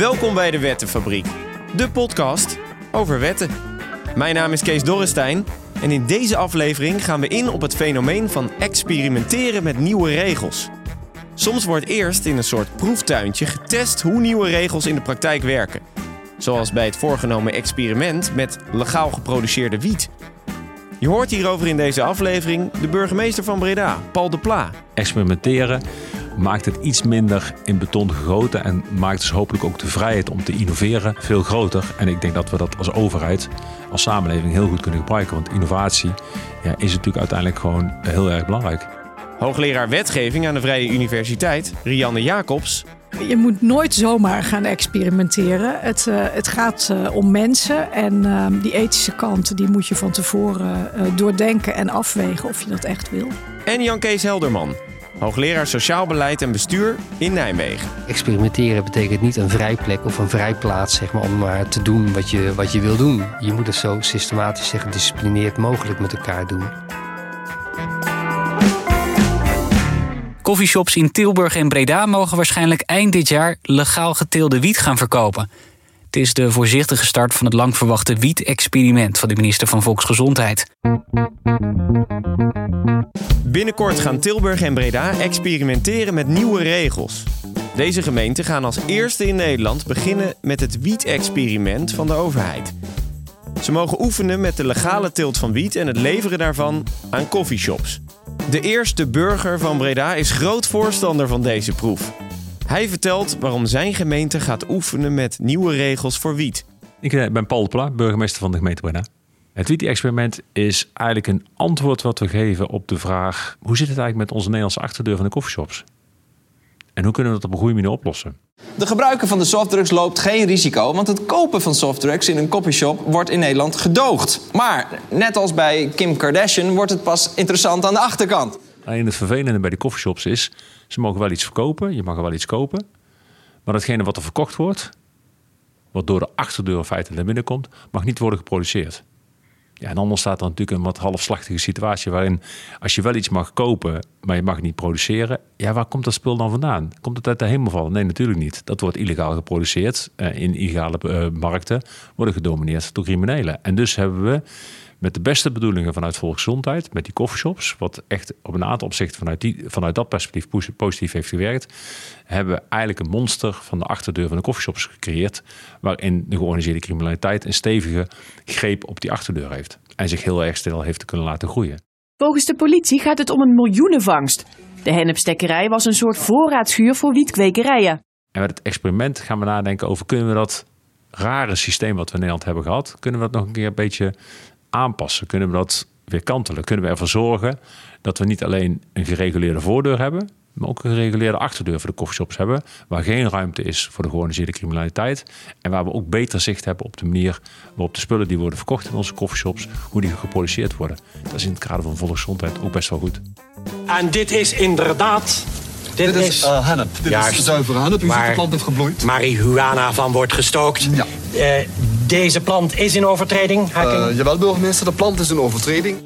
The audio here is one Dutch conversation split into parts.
Welkom bij de Wettenfabriek, de podcast over wetten. Mijn naam is Kees Dorrestein en in deze aflevering gaan we in op het fenomeen van experimenteren met nieuwe regels. Soms wordt eerst in een soort proeftuintje getest hoe nieuwe regels in de praktijk werken. Zoals bij het voorgenomen experiment met legaal geproduceerde wiet. Je hoort hierover in deze aflevering de burgemeester van Breda, Paul de Pla. Experimenteren maakt het iets minder in beton gegoten en maakt dus hopelijk ook de vrijheid om te innoveren veel groter. En ik denk dat we dat als overheid, als samenleving heel goed kunnen gebruiken. Want innovatie ja, is natuurlijk uiteindelijk gewoon heel erg belangrijk. Hoogleraar wetgeving aan de Vrije Universiteit, Rianne Jacobs. Je moet nooit zomaar gaan experimenteren. Het, uh, het gaat uh, om mensen en uh, die ethische kant die moet je van tevoren doordenken en afwegen of je dat echt wil. En Jan Kees Helderman, hoogleraar sociaal beleid en bestuur in Nijmegen. Experimenteren betekent niet een vrijplek of een vrijplaats zeg maar, om maar te doen wat je, wat je wil doen. Je moet het zo systematisch en gedisciplineerd mogelijk met elkaar doen. Coffeeshops in Tilburg en Breda mogen waarschijnlijk eind dit jaar legaal geteelde wiet gaan verkopen. Het is de voorzichtige start van het lang verwachte wiet-experiment van de minister van Volksgezondheid. Binnenkort gaan Tilburg en Breda experimenteren met nieuwe regels. Deze gemeenten gaan als eerste in Nederland beginnen met het wiet-experiment van de overheid. Ze mogen oefenen met de legale teelt van wiet en het leveren daarvan aan coffeeshops. De eerste burger van Breda is groot voorstander van deze proef. Hij vertelt waarom zijn gemeente gaat oefenen met nieuwe regels voor wiet. Ik eh, ben Paul de Pla, burgemeester van de gemeente Breda. Het wiet-experiment is eigenlijk een antwoord wat we geven op de vraag... hoe zit het eigenlijk met onze Nederlandse achterdeur van de coffeeshops? En hoe kunnen we dat op een goede manier oplossen? De gebruiker van de softdrugs loopt geen risico, want het kopen van softdrugs in een coffeeshop wordt in Nederland gedoogd. Maar net als bij Kim Kardashian wordt het pas interessant aan de achterkant. Alleen het vervelende bij de coffeeshops is, ze mogen wel iets verkopen, je mag er wel iets kopen. Maar datgene wat er verkocht wordt, wat door de achterdeur feitelijk naar binnen komt, mag niet worden geproduceerd. Ja, en anders staat er natuurlijk een wat halfslachtige situatie waarin als je wel iets mag kopen, maar je mag niet produceren. Ja, waar komt dat spul dan vandaan? Komt het uit de hemel vallen? Nee, natuurlijk niet. Dat wordt illegaal geproduceerd. Uh, in illegale uh, markten worden gedomineerd door criminelen. En dus hebben we met de beste bedoelingen vanuit volksgezondheid, met die coffeeshops, wat echt op een aantal opzichten vanuit, die, vanuit dat perspectief positief heeft gewerkt, hebben we eigenlijk een monster van de achterdeur van de coffeeshops gecreëerd, waarin de georganiseerde criminaliteit een stevige greep op die achterdeur heeft en zich heel erg stil heeft kunnen laten groeien. Volgens de politie gaat het om een miljoenenvangst. De hennepstekkerij was een soort voorraadschuur voor wietkwekerijen. En met het experiment gaan we nadenken over kunnen we dat rare systeem wat we in Nederland hebben gehad, kunnen we dat nog een keer een beetje aanpassen? Kunnen we dat weer kantelen? Kunnen we ervoor zorgen dat we niet alleen een gereguleerde voordeur hebben, maar ook een gereguleerde achterdeur voor de coffeeshops hebben, waar geen ruimte is voor de georganiseerde criminaliteit en waar we ook beter zicht hebben op de manier waarop de spullen die worden verkocht in onze coffeeshops, hoe die geproduceerd worden. Dat is in het kader van volksgezondheid ook best wel goed. En dit is inderdaad dit, dit, is uh, hennep. Dit juist, is zuivere hennep. U ziet de plant heeft gebloeid. Marihuana van wordt gestookt. Ja. Uh, deze plant is in overtreding. Uh, jawel, burgemeester, de plant is in overtreding.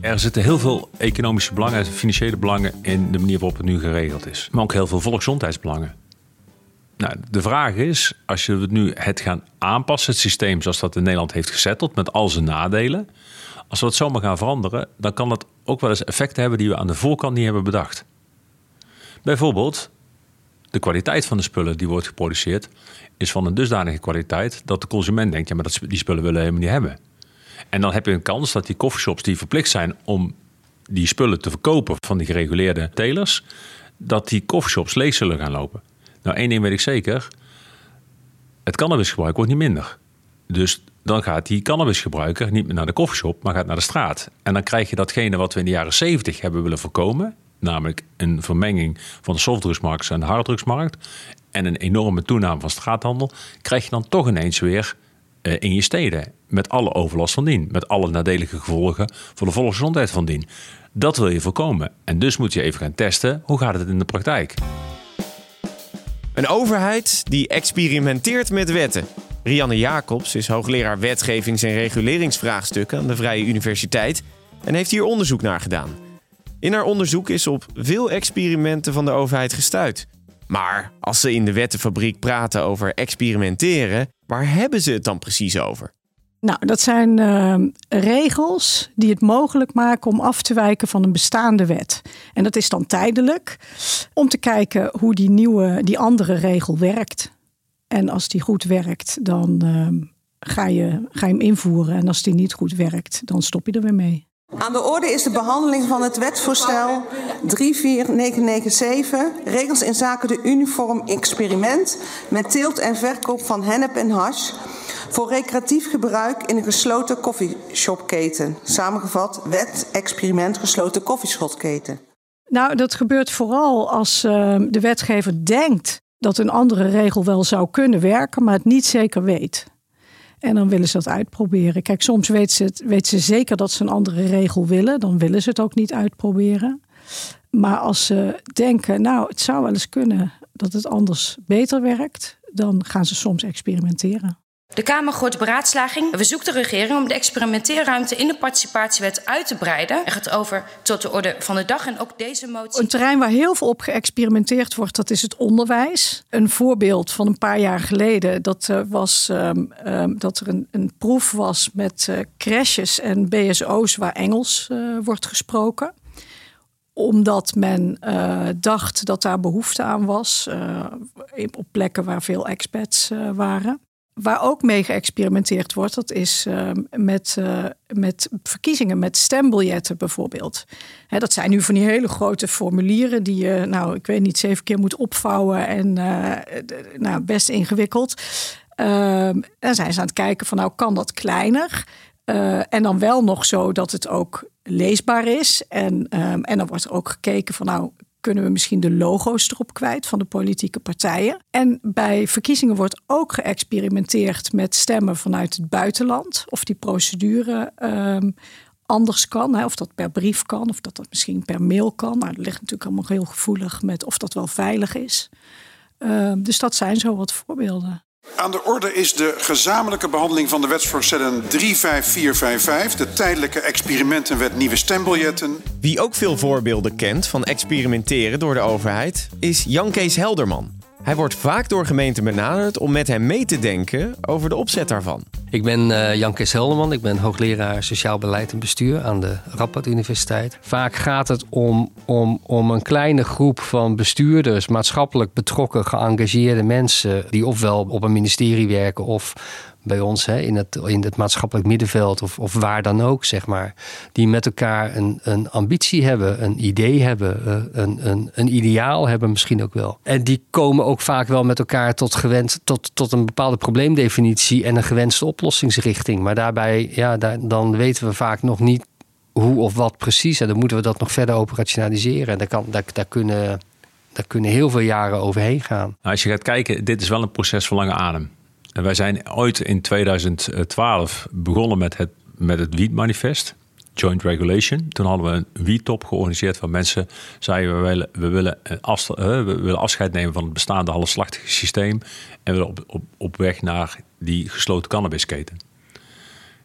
Er zitten heel veel economische belangen, financiële belangen in de manier waarop het nu geregeld is. Maar ook heel veel volksgezondheidsbelangen. Nou, de vraag is, als je het nu het gaan aanpassen, het systeem zoals dat in Nederland heeft gezetteld, met al zijn nadelen. Als we het zomaar gaan veranderen, dan kan dat ook wel eens effecten hebben die we aan de voorkant niet hebben bedacht. Bijvoorbeeld, de kwaliteit van de spullen die wordt geproduceerd is van een dusdanige kwaliteit dat de consument denkt, ja, maar dat, die spullen willen we helemaal niet hebben. En dan heb je een kans dat die coffeeshops die verplicht zijn om die spullen te verkopen van die gereguleerde telers, dat die coffeeshops leeg zullen gaan lopen. Nou, één ding weet ik zeker, het cannabisgebruik wordt niet minder. Dus dan gaat die cannabisgebruiker niet meer naar de coffeeshop, maar gaat naar de straat. En dan krijg je datgene wat we in de jaren 70 hebben willen voorkomen, namelijk een vermenging van de softdrugsmarkt en de harddrugsmarkt en een enorme toename van straathandel, krijg je dan toch ineens weer uh, in je steden. Met alle overlast van dien. Met alle nadelige gevolgen voor de volksgezondheid van dien. Dat wil je voorkomen. En dus moet je even gaan testen hoe gaat het in de praktijk. Een overheid die experimenteert met wetten. Rianne Jacobs is hoogleraar wetgevings- en reguleringsvraagstukken aan de Vrije Universiteit en heeft hier onderzoek naar gedaan. In haar onderzoek is op veel experimenten van de overheid gestuurd. Maar als ze in de wettenfabriek praten over experimenteren, waar hebben ze het dan precies over? Nou, dat zijn uh, regels die het mogelijk maken om af te wijken van een bestaande wet. En dat is dan tijdelijk om te kijken hoe die nieuwe, die andere regel werkt. En als die goed werkt, dan uh, ga, je, ga je hem invoeren. En als die niet goed werkt, dan stop je er weer mee. Aan de orde is de behandeling van het wetsvoorstel 34997, regels in zaken de uniform experiment met teelt en verkoop van hennep en hash voor recreatief gebruik in een gesloten koffieshopketen. Samengevat, wet, experiment, gesloten koffieshopketen. Nou, dat gebeurt vooral als uh, de wetgever denkt dat een andere regel wel zou kunnen werken, maar het niet zeker weet. En dan willen ze dat uitproberen. Kijk, soms weten ze, weten ze zeker dat ze een andere regel willen. Dan willen ze het ook niet uitproberen. Maar als ze denken, nou, het zou wel eens kunnen dat het anders beter werkt, dan gaan ze soms experimenteren. De Kamer gooit beraadslaging. We zoeken de regering om de experimenteerruimte in de participatiewet uit te breiden. Er gaat over tot de orde van de dag en ook deze motie. Een terrein waar heel veel op geëxperimenteerd wordt, dat is het onderwijs. Een voorbeeld van een paar jaar geleden, dat uh, was um, um, dat er een, een, proef was met uh, crashes en BSO's waar Engels uh, wordt gesproken omdat men dacht dat daar behoefte aan was. Op plekken waar veel expats waren. Waar ook mee geëxperimenteerd wordt, dat is uh, met, uh, met verkiezingen, met stembiljetten bijvoorbeeld. Hè, dat zijn nu van die hele grote formulieren die je, nou, ik weet niet, zeven keer moet opvouwen en uh, nou, best ingewikkeld. Ehm, en zijn ze aan het kijken van, nou, kan dat kleiner? en dan wel nog zo dat het ook leesbaar is. En, um, en dan wordt ook gekeken van, nou, kunnen we misschien de logo's erop kwijt van de politieke partijen. En bij verkiezingen wordt ook geëxperimenteerd met stemmen vanuit het buitenland. Of die procedure um, anders kan. Hè, of dat per brief kan, of dat dat misschien per mail kan. Nou, dat ligt natuurlijk allemaal heel gevoelig met of dat wel veilig is. Um, dus dat zijn zo wat voorbeelden. Aan de orde is de gezamenlijke behandeling van de wetsvoorstellen 35455, de tijdelijke experimentenwet nieuwe stembiljetten. Wie ook veel voorbeelden kent van experimenteren door de overheid, is Jan Kees Helderman. Hij wordt vaak door gemeenten benaderd om met hem mee te denken over de opzet daarvan. Ik ben uh, Jan Kees Helderman, ik ben hoogleraar sociaal beleid en bestuur aan de Radboud Universiteit. Vaak gaat het om, om, om een kleine groep van bestuurders, maatschappelijk betrokken, geëngageerde mensen die ofwel op een ministerie werken of bij ons hè, in, het, in het maatschappelijk middenveld of, of waar dan ook, zeg maar. Die met elkaar een, een ambitie hebben, een idee hebben, eh, een, een, een ideaal hebben misschien ook wel. En die komen ook vaak wel met elkaar tot, gewend, tot, tot een bepaalde probleemdefinitie en een gewenste oplossingsrichting. Maar daarbij, ja, daar, dan weten we vaak nog niet hoe of wat precies. En dan moeten we dat nog verder operationaliseren. En daar, kan, daar, daar kunnen... Daar kunnen heel veel jaren overheen gaan. Nou, als je gaat kijken, dit is wel een proces van lange adem. En wij zijn ooit in 2012 begonnen met het, met het wietmanifest. Joint Regulation. Toen hadden we een wietop georganiseerd waar mensen zeiden we willen, we willen, af, we willen afscheid nemen van het bestaande halfslachtige systeem en we willen op, op, op weg naar die gesloten cannabisketen.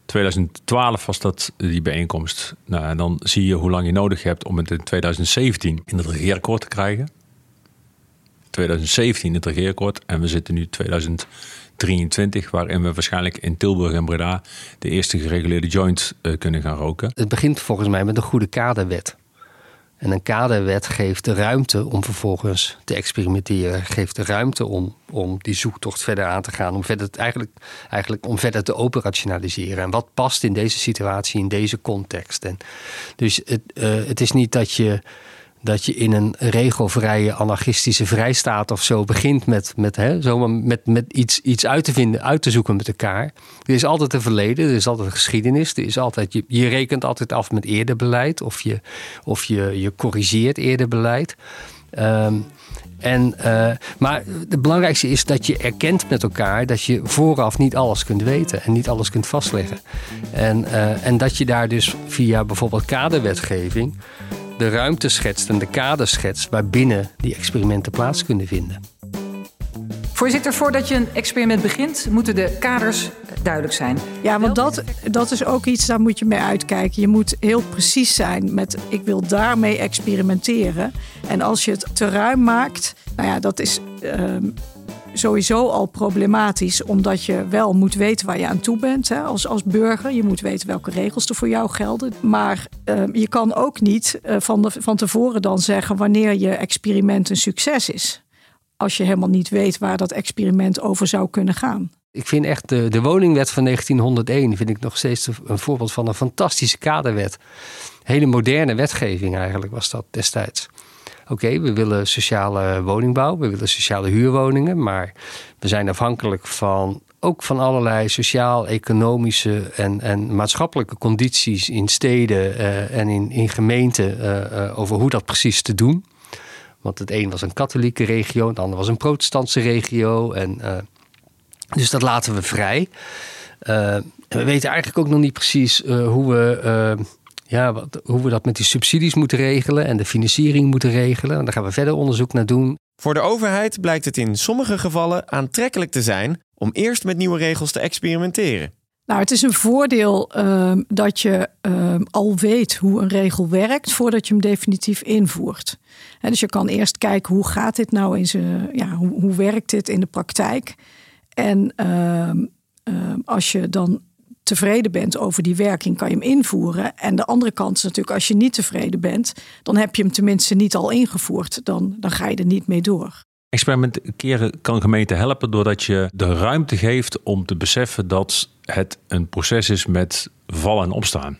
2012 was dat die bijeenkomst. Nou, en dan zie je hoe lang je nodig hebt om het in 2017 in het regeerakkoord te krijgen. 2017 in het regeerakkoord en we zitten nu 2000 23, waarin we waarschijnlijk in Tilburg en Breda de eerste gereguleerde joint uh, kunnen gaan roken. Het begint volgens mij met een goede kaderwet. En een kaderwet geeft de ruimte om vervolgens te experimenteren, geeft de ruimte om, om die zoektocht verder aan te gaan, om verder, eigenlijk, eigenlijk om verder te operationaliseren. En wat past in deze situatie, in deze context? En dus het, uh, het is niet dat je dat je in een regelvrije anarchistische vrijstaat of zo begint met, met, hè, zomaar met, met iets, iets uit te vinden, uit te zoeken met elkaar. Er is altijd een verleden, er is altijd een geschiedenis, er is altijd, je, je rekent altijd af met eerder beleid of je, of je, je corrigeert eerder beleid. Um, en, uh, maar het belangrijkste is dat je erkent met elkaar dat je vooraf niet alles kunt weten en niet alles kunt vastleggen. En, uh, en dat je daar dus via bijvoorbeeld kaderwetgeving de ruimte schetst en de kader schetst waarbinnen die experimenten plaats kunnen vinden. Voorzitter, voordat je een experiment begint, moeten de kaders duidelijk zijn. Ja, want dat, dat is ook iets, daar moet je mee uitkijken. Je moet heel precies zijn met, ik wil daarmee experimenteren. En als je het te ruim maakt, nou ja, dat is ehm, sowieso al problematisch, omdat je wel moet weten waar je aan toe bent hè, als, als burger. Je moet weten welke regels er voor jou gelden. Maar ehm, je kan ook niet uh, van, de, van tevoren dan zeggen wanneer je experiment een succes is als je helemaal niet weet waar dat experiment over zou kunnen gaan. Ik vind echt de, de woningwet van 1901 vind ik nog steeds een voorbeeld van een fantastische kaderwet. Hele moderne wetgeving eigenlijk was dat destijds. Oké, we willen sociale woningbouw, we willen sociale huurwoningen, maar we zijn afhankelijk van ook van allerlei sociaal-economische en, en maatschappelijke condities in steden uh, en in, in gemeenten uh, uh, over hoe dat precies te doen. Want het een was een katholieke regio, het ander was een protestantse regio. En, dus dat laten we vrij. We weten eigenlijk ook nog niet precies hoe, we, ja, wat, hoe we dat met die subsidies moeten regelen en de financiering moeten regelen. En daar gaan we verder onderzoek naar doen. Voor de overheid blijkt het in sommige gevallen aantrekkelijk te zijn om eerst met nieuwe regels te experimenteren. Nou, het is een voordeel uh, dat je uh, al weet hoe een regel werkt voordat je hem definitief invoert. En dus je kan eerst kijken hoe gaat dit nou in zijn, ja, hoe, hoe werkt dit in de praktijk? En uh, als je dan tevreden bent over die werking, kan je hem invoeren. En de andere kant is natuurlijk, als je niet tevreden bent, dan heb je hem tenminste niet al ingevoerd. Dan, dan ga je er niet mee door. Experimenteren kan gemeenten helpen doordat je de ruimte geeft om te beseffen dat het een proces is met vallen en opstaan.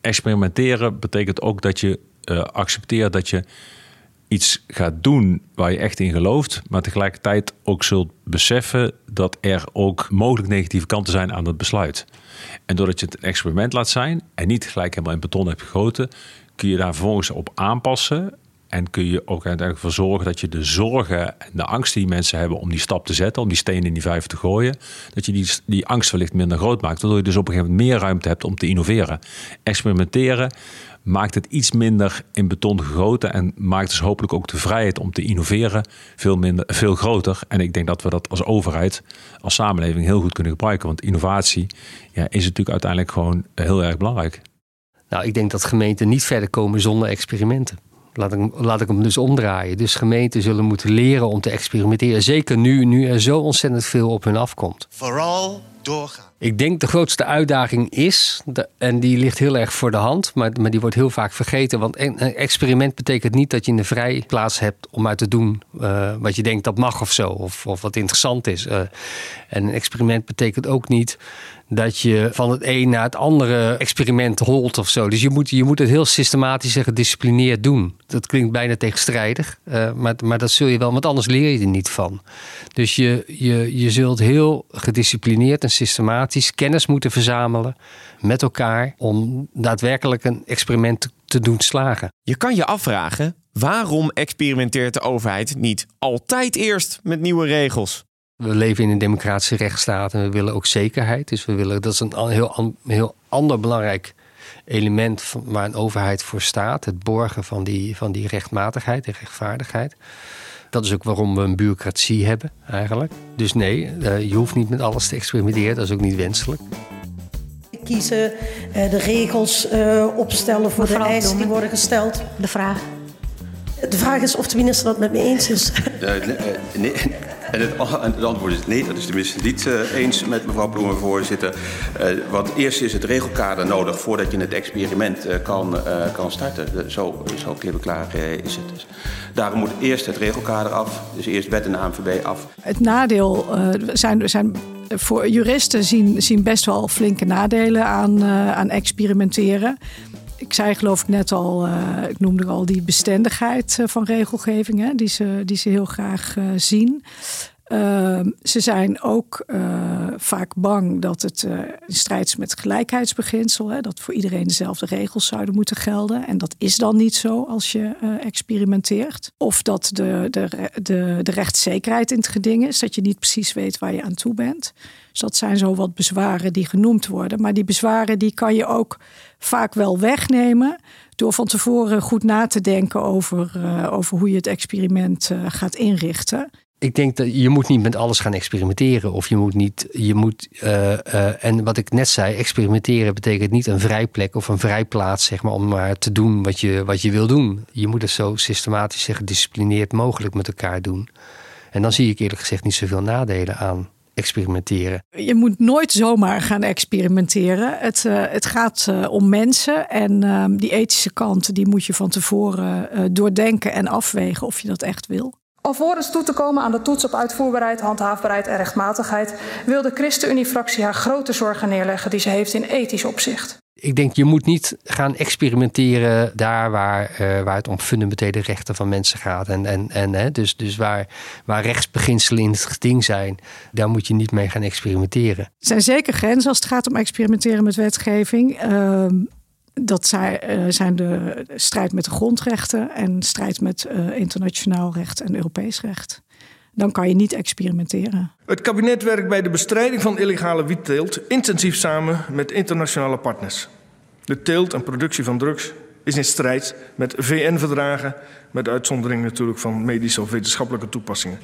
Experimenteren betekent ook dat je uh, accepteert dat je iets gaat doen waar je echt in gelooft, maar tegelijkertijd ook zult beseffen dat er ook mogelijk negatieve kanten zijn aan het besluit. En doordat je het een experiment laat zijn en niet gelijk helemaal in beton hebt gegoten, kun je daar vervolgens op aanpassen en kun je ook uiteindelijk voor zorgen dat je de zorgen en de angst die mensen hebben om die stap te zetten, om die steen in die vijver te gooien, dat je die, die angst wellicht minder groot maakt. Waardoor je dus op een gegeven moment meer ruimte hebt om te innoveren. Experimenteren maakt het iets minder in beton gegoten en maakt dus hopelijk ook de vrijheid om te innoveren veel, minder, veel groter. En ik denk dat we dat als overheid, als samenleving heel goed kunnen gebruiken. Want innovatie ja, is natuurlijk uiteindelijk gewoon heel erg belangrijk. Nou, ik denk dat gemeenten niet verder komen zonder experimenten. Laat ik, hem dus omdraaien. Dus gemeenten zullen moeten leren om te experimenteren. Zeker nu, nu er zo ontzettend veel op hun afkomt. Vooral doorgaan. Ik denk de grootste uitdaging is, en die ligt heel erg voor de hand, maar, maar die wordt heel vaak vergeten. Want een experiment betekent niet dat je een vrij plaats hebt om uit te doen uh, wat je denkt dat mag of zo, of, of wat interessant is. Uh, en een experiment betekent ook niet dat je van het een naar het andere experiment holt of zo. Dus je moet, je moet het heel systematisch en gedisciplineerd doen. Dat klinkt bijna tegenstrijdig, uh, maar, maar dat zul je wel, want anders leer je er niet van. Dus je, je, je zult heel gedisciplineerd en systematisch kennis moeten verzamelen met elkaar om daadwerkelijk een experiment te doen slagen. Je kan je afvragen waarom experimenteert de overheid niet altijd eerst met nieuwe regels? We leven in een democratische rechtsstaat en we willen ook zekerheid. Dus we willen, dat is een heel, heel ander belangrijk element waar een overheid voor staat. Het borgen van die, van die rechtmatigheid en rechtvaardigheid. Dat is ook waarom we een bureaucratie hebben, eigenlijk. Dus nee, uh, je hoeft niet met alles te experimenteren. Dat is ook niet wenselijk. Kiezen, uh, de regels uh, opstellen voor Mevrouw de eisen die worden gesteld. De vraag. De vraag is of de minister dat met me eens is. nee, en het, en het, antwoord is nee, dat is de minister niet uh, eens met mevrouw Ploemen, voorzitter. Uh, want eerst is het regelkader nodig voordat je het experiment uh, kan, kan starten. Zo, zo klaar is het dus. Daarom moet eerst het regelkader af, dus eerst wet en ANVB af. Het nadeel zijn, zijn voor juristen zien, zien best wel flinke nadelen aan, aan experimenteren ik zei geloof ik net al, uh, ik noemde al die bestendigheid van regelgeving, hè, die, ze, die ze heel graag uh, zien. Uh, ze zijn ook uh, vaak bang dat het in strijd is met het gelijkheidsbeginsel. Hè, dat voor iedereen dezelfde regels zouden moeten gelden. En dat is dan niet zo als je experimenteert. Of dat de, de, de, de rechtszekerheid in het geding is. Dat je niet precies weet waar je aan toe bent. Dus dat zijn zo wat bezwaren die genoemd worden. Maar die bezwaren die kan je ook vaak wel wegnemen. Door van tevoren goed na te denken over, over hoe je het experiment gaat inrichten. Ik denk dat je moet niet met alles gaan experimenteren. Of je moet niet. Je moet, uh, uh, en wat ik net zei, experimenteren betekent niet een vrijplek of een vrijplaats, zeg maar, om maar te doen wat je, wat je wil doen. Je moet het zo systematisch en gedisciplineerd mogelijk met elkaar doen. En dan zie ik eerlijk gezegd niet zoveel nadelen aan experimenteren. Je moet nooit zomaar gaan experimenteren. Het, uh, het gaat om mensen en uh, die ethische kant die moet je van tevoren doordenken en afwegen of je dat echt wil. Alvorens toe te komen aan de toets op uitvoerbaarheid, handhaafbaarheid en rechtmatigheid, wil de ChristenUnie-fractie haar grote zorgen neerleggen die ze heeft in ethisch opzicht. Ik denk, je moet niet gaan experimenteren daar waar, uh, waar het om fundamentele rechten van mensen gaat. En, en, en hè, dus, dus waar, waar rechtsbeginselen in het geding zijn, daar moet je niet mee gaan experimenteren. Er zijn zeker grenzen als het gaat om experimenteren met wetgeving. Uh, dat zijn, zijn de strijd met de grondrechten en strijd met uh, internationaal recht en Europees recht. Dan kan je niet experimenteren. Het kabinet werkt bij de bestrijding van illegale wietteelt intensief samen met internationale partners. De teelt en productie van drugs is in strijd met VN-verdragen, met uitzondering natuurlijk van medische of wetenschappelijke toepassingen.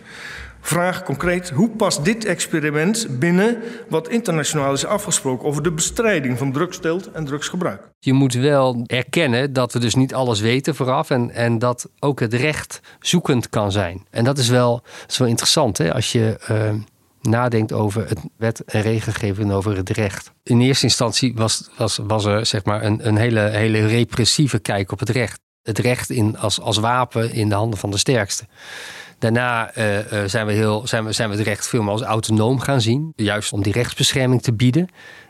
Vraag concreet, hoe past dit experiment binnen wat internationaal is afgesproken over de bestrijding van drugsteelt en drugsgebruik? Je moet wel erkennen dat we dus niet alles weten vooraf en, en dat ook het recht zoekend kan zijn. En dat is wel, interessant hè? als je uh, nadenkt over het wet en regelgeving over het recht. In eerste instantie was, was, was er zeg maar een, een hele, hele repressieve kijk op het recht. Het recht in, als, als wapen in de handen van de sterkste. Daarna uh, zijn, we heel, zijn, we, zijn we het recht veel meer als autonoom gaan zien. Juist om die rechtsbescherming te bieden.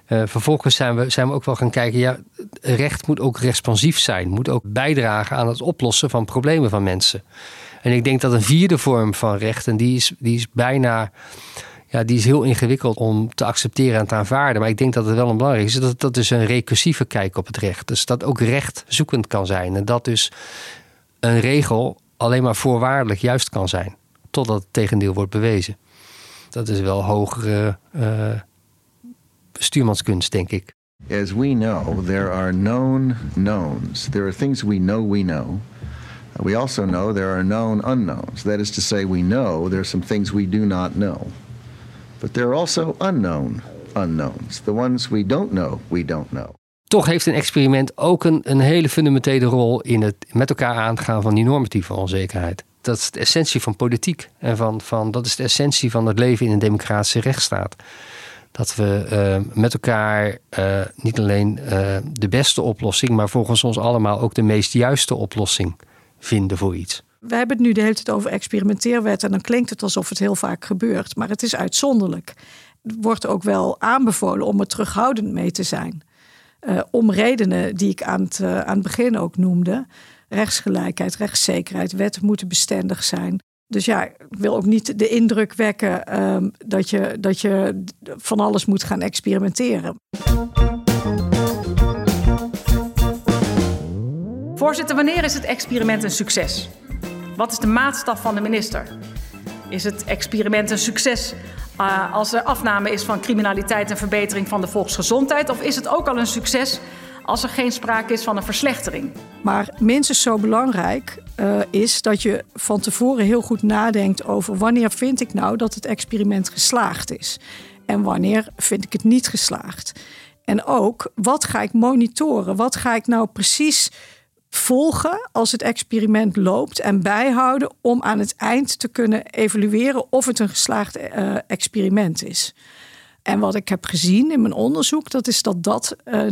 Uh, vervolgens zijn we, zijn we ook wel gaan kijken, ja, recht moet ook responsief zijn. Moet ook bijdragen aan het oplossen van problemen van mensen. En ik denk dat een vierde vorm van recht, en die is, die is bijna ja, die is heel ingewikkeld om te accepteren en te aanvaarden. Maar ik denk dat het wel een belangrijk is. Dat dat dus een recursieve kijk op het recht. Dus dat ook recht zoekend kan zijn. En dat dus een regel alleen maar voorwaardelijk juist kan zijn. Totdat het tegendeel wordt bewezen. Dat is wel hogere uh, stuurmanskunst, denk ik. As we know, there are known knowns. There are things we know we know. We also know there are known unknowns. That is to say, we know there are some things we do not know. But there are also unknown unknowns. The ones we don't know, we don't know. Toch heeft een experiment ook een, een hele fundamentele rol in het met elkaar aangaan van die normatieve onzekerheid. Dat is de essentie van politiek. En van, van, dat is de essentie van het leven in een democratische rechtsstaat. Dat we uh, met elkaar uh, niet alleen uh, de beste oplossing, maar volgens ons allemaal ook de meest juiste oplossing vinden voor iets. We hebben het nu de hele tijd over experimenteerwet en dan klinkt het alsof het heel vaak gebeurt, maar het is uitzonderlijk. Het wordt ook wel aanbevolen om er terughoudend mee te zijn. Uh, om redenen die ik aan het, uh, aan het begin ook noemde. Rechtsgelijkheid, rechtszekerheid, wetten moeten bestendig zijn. Dus ja, ik wil ook niet de indruk wekken uh, dat, je, dat je van alles moet gaan experimenteren. Voorzitter, wanneer is het experiment een succes? Wat is de maatstaf van de minister? Is het experiment een succes uh, als er afname is van criminaliteit en verbetering van de volksgezondheid? Of is het ook al een succes als er geen sprake is van een verslechtering? Maar minstens zo belangrijk uh, is dat je van tevoren heel goed nadenkt over wanneer vind ik nou dat het experiment geslaagd is en wanneer vind ik het niet geslaagd. En ook wat ga ik monitoren? Wat ga ik nou precies volgen als het experiment loopt en bijhouden om aan het eind te kunnen evalueren of het een geslaagd uh, experiment is. En wat ik heb gezien in mijn onderzoek, dat is dat dat uh,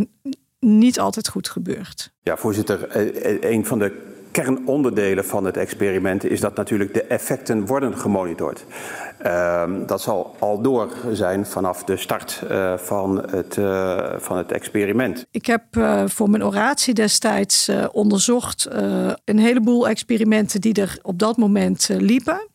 niet altijd goed gebeurt. Ja, voorzitter, een van de kernonderdelen van het experiment is dat natuurlijk de effecten worden gemonitord. Uh, dat zal al door zijn vanaf de start uh, van, het, uh, van het experiment. Ik heb uh, voor mijn oratie destijds onderzocht een heleboel experimenten die er op dat moment liepen.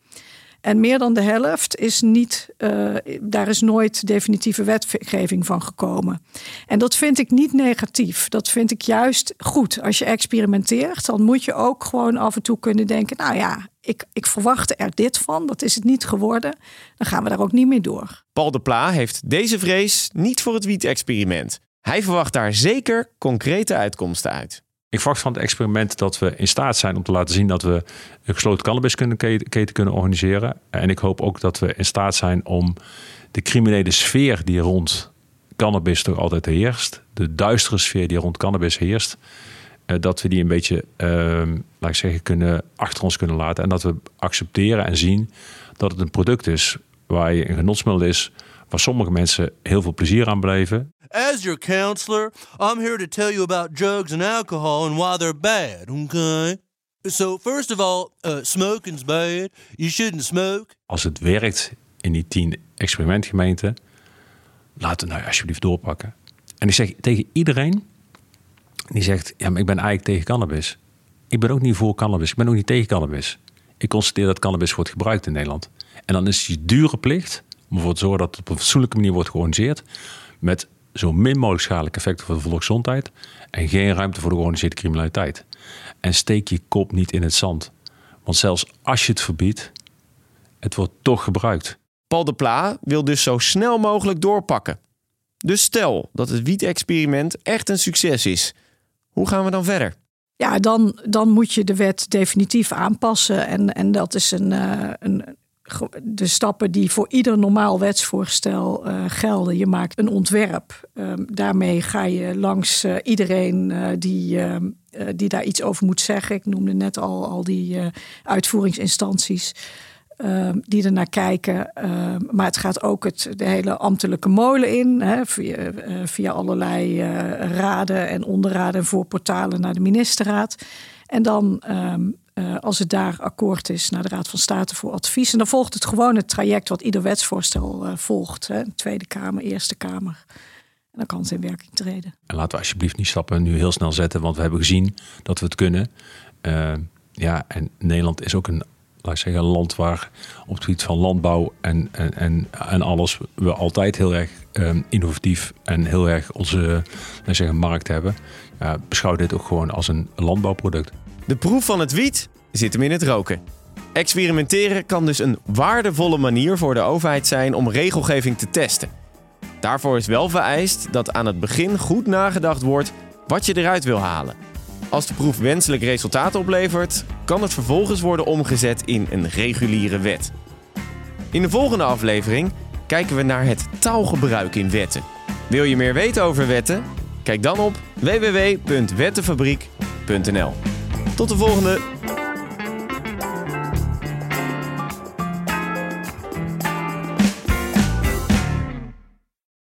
En meer dan de helft is niet, uh, daar is nooit definitieve wetgeving van gekomen. En dat vind ik niet negatief. Dat vind ik juist goed. Als je experimenteert, dan moet je ook gewoon af en toe kunnen denken: nou ja, ik, ik verwachtte er dit van, dat is het niet geworden. Dan gaan we daar ook niet mee door. Paul de Pla heeft deze vrees niet voor het wiet-experiment. Hij verwacht daar zeker concrete uitkomsten uit. Ik verwacht van het experiment dat we in staat zijn om te laten zien dat we een gesloten cannabisketen kunnen organiseren. En ik hoop ook dat we in staat zijn om de criminele sfeer die rond cannabis toch altijd heerst, de duistere sfeer die rond cannabis heerst, eh, dat we die een beetje, ehm, laat ik zeggen, kunnen, achter ons kunnen laten. En dat we accepteren en zien dat het een product is waar je een genotsmiddel is, waar sommige mensen heel veel plezier aan beleven. As your counselor, I'm here to tell you about drugs and alcohol and why they're bad, okay? So, first of all, uh, smoking's bad. You shouldn't smoke. Als het werkt in die tien experimentgemeenten, laat het nou alsjeblieft doorpakken. En ik zeg tegen iedereen die zegt: Ja, maar ik ben eigenlijk tegen cannabis. Ik ben ook niet voor cannabis. Ik ben ook niet tegen cannabis. Ik constateer dat cannabis wordt gebruikt in Nederland. En dan is het je dure plicht om ervoor te zorgen dat het op een fatsoenlijke manier wordt georganiseerd. Met zo min mogelijk schadelijke effecten voor de volksgezondheid. En geen ruimte voor de georganiseerde criminaliteit. En steek je kop niet in het zand. Want zelfs als je het verbiedt, het wordt toch gebruikt. Paul de Pla wil dus zo snel mogelijk doorpakken. Dus stel dat het wiet-experiment echt een succes is. Hoe gaan we dan verder? Ja, dan, dan moet je de wet definitief aanpassen. En, en dat is een, uh, een, de stappen die voor ieder normaal wetsvoorstel uh, gelden. Je maakt een ontwerp. Uh, daarmee ga je langs uh, iedereen die, die daar iets over moet zeggen. Ik noemde net al, al die uitvoeringsinstanties. die er naar kijken. maar het gaat ook het, de hele ambtelijke molen in. Hè, via, via allerlei raden en onderraden en voorportalen naar de ministerraad. En dan uh, als het daar akkoord is, naar de Raad van State voor advies. En dan volgt het gewoon het traject wat ieder wetsvoorstel uh, volgt. Hè? Tweede Kamer, Eerste Kamer. En dan kan het in werking treden. En laten we alsjeblieft niet stappen nu heel snel zetten, want we hebben gezien dat we het kunnen. Uh, ja, en Nederland is ook een, laat zeggen, land waar op het gebied van landbouw en, en, en, alles we altijd heel erg um, innovatief en heel erg onze laat zeggen, markt hebben. Beschouw dit ook gewoon als een landbouwproduct. De proef van het wiet zit hem in het roken. Experimenteren kan dus een waardevolle manier voor de overheid zijn om regelgeving te testen. Daarvoor is wel vereist dat aan het begin goed nagedacht wordt wat je eruit wil halen. Als de proef wenselijk resultaat oplevert, kan het vervolgens worden omgezet in een reguliere wet. In de volgende aflevering kijken we naar het taalgebruik in wetten. Wil je meer weten over wetten? Kijk dan op www.wettenfabriek.nl. Tot de volgende!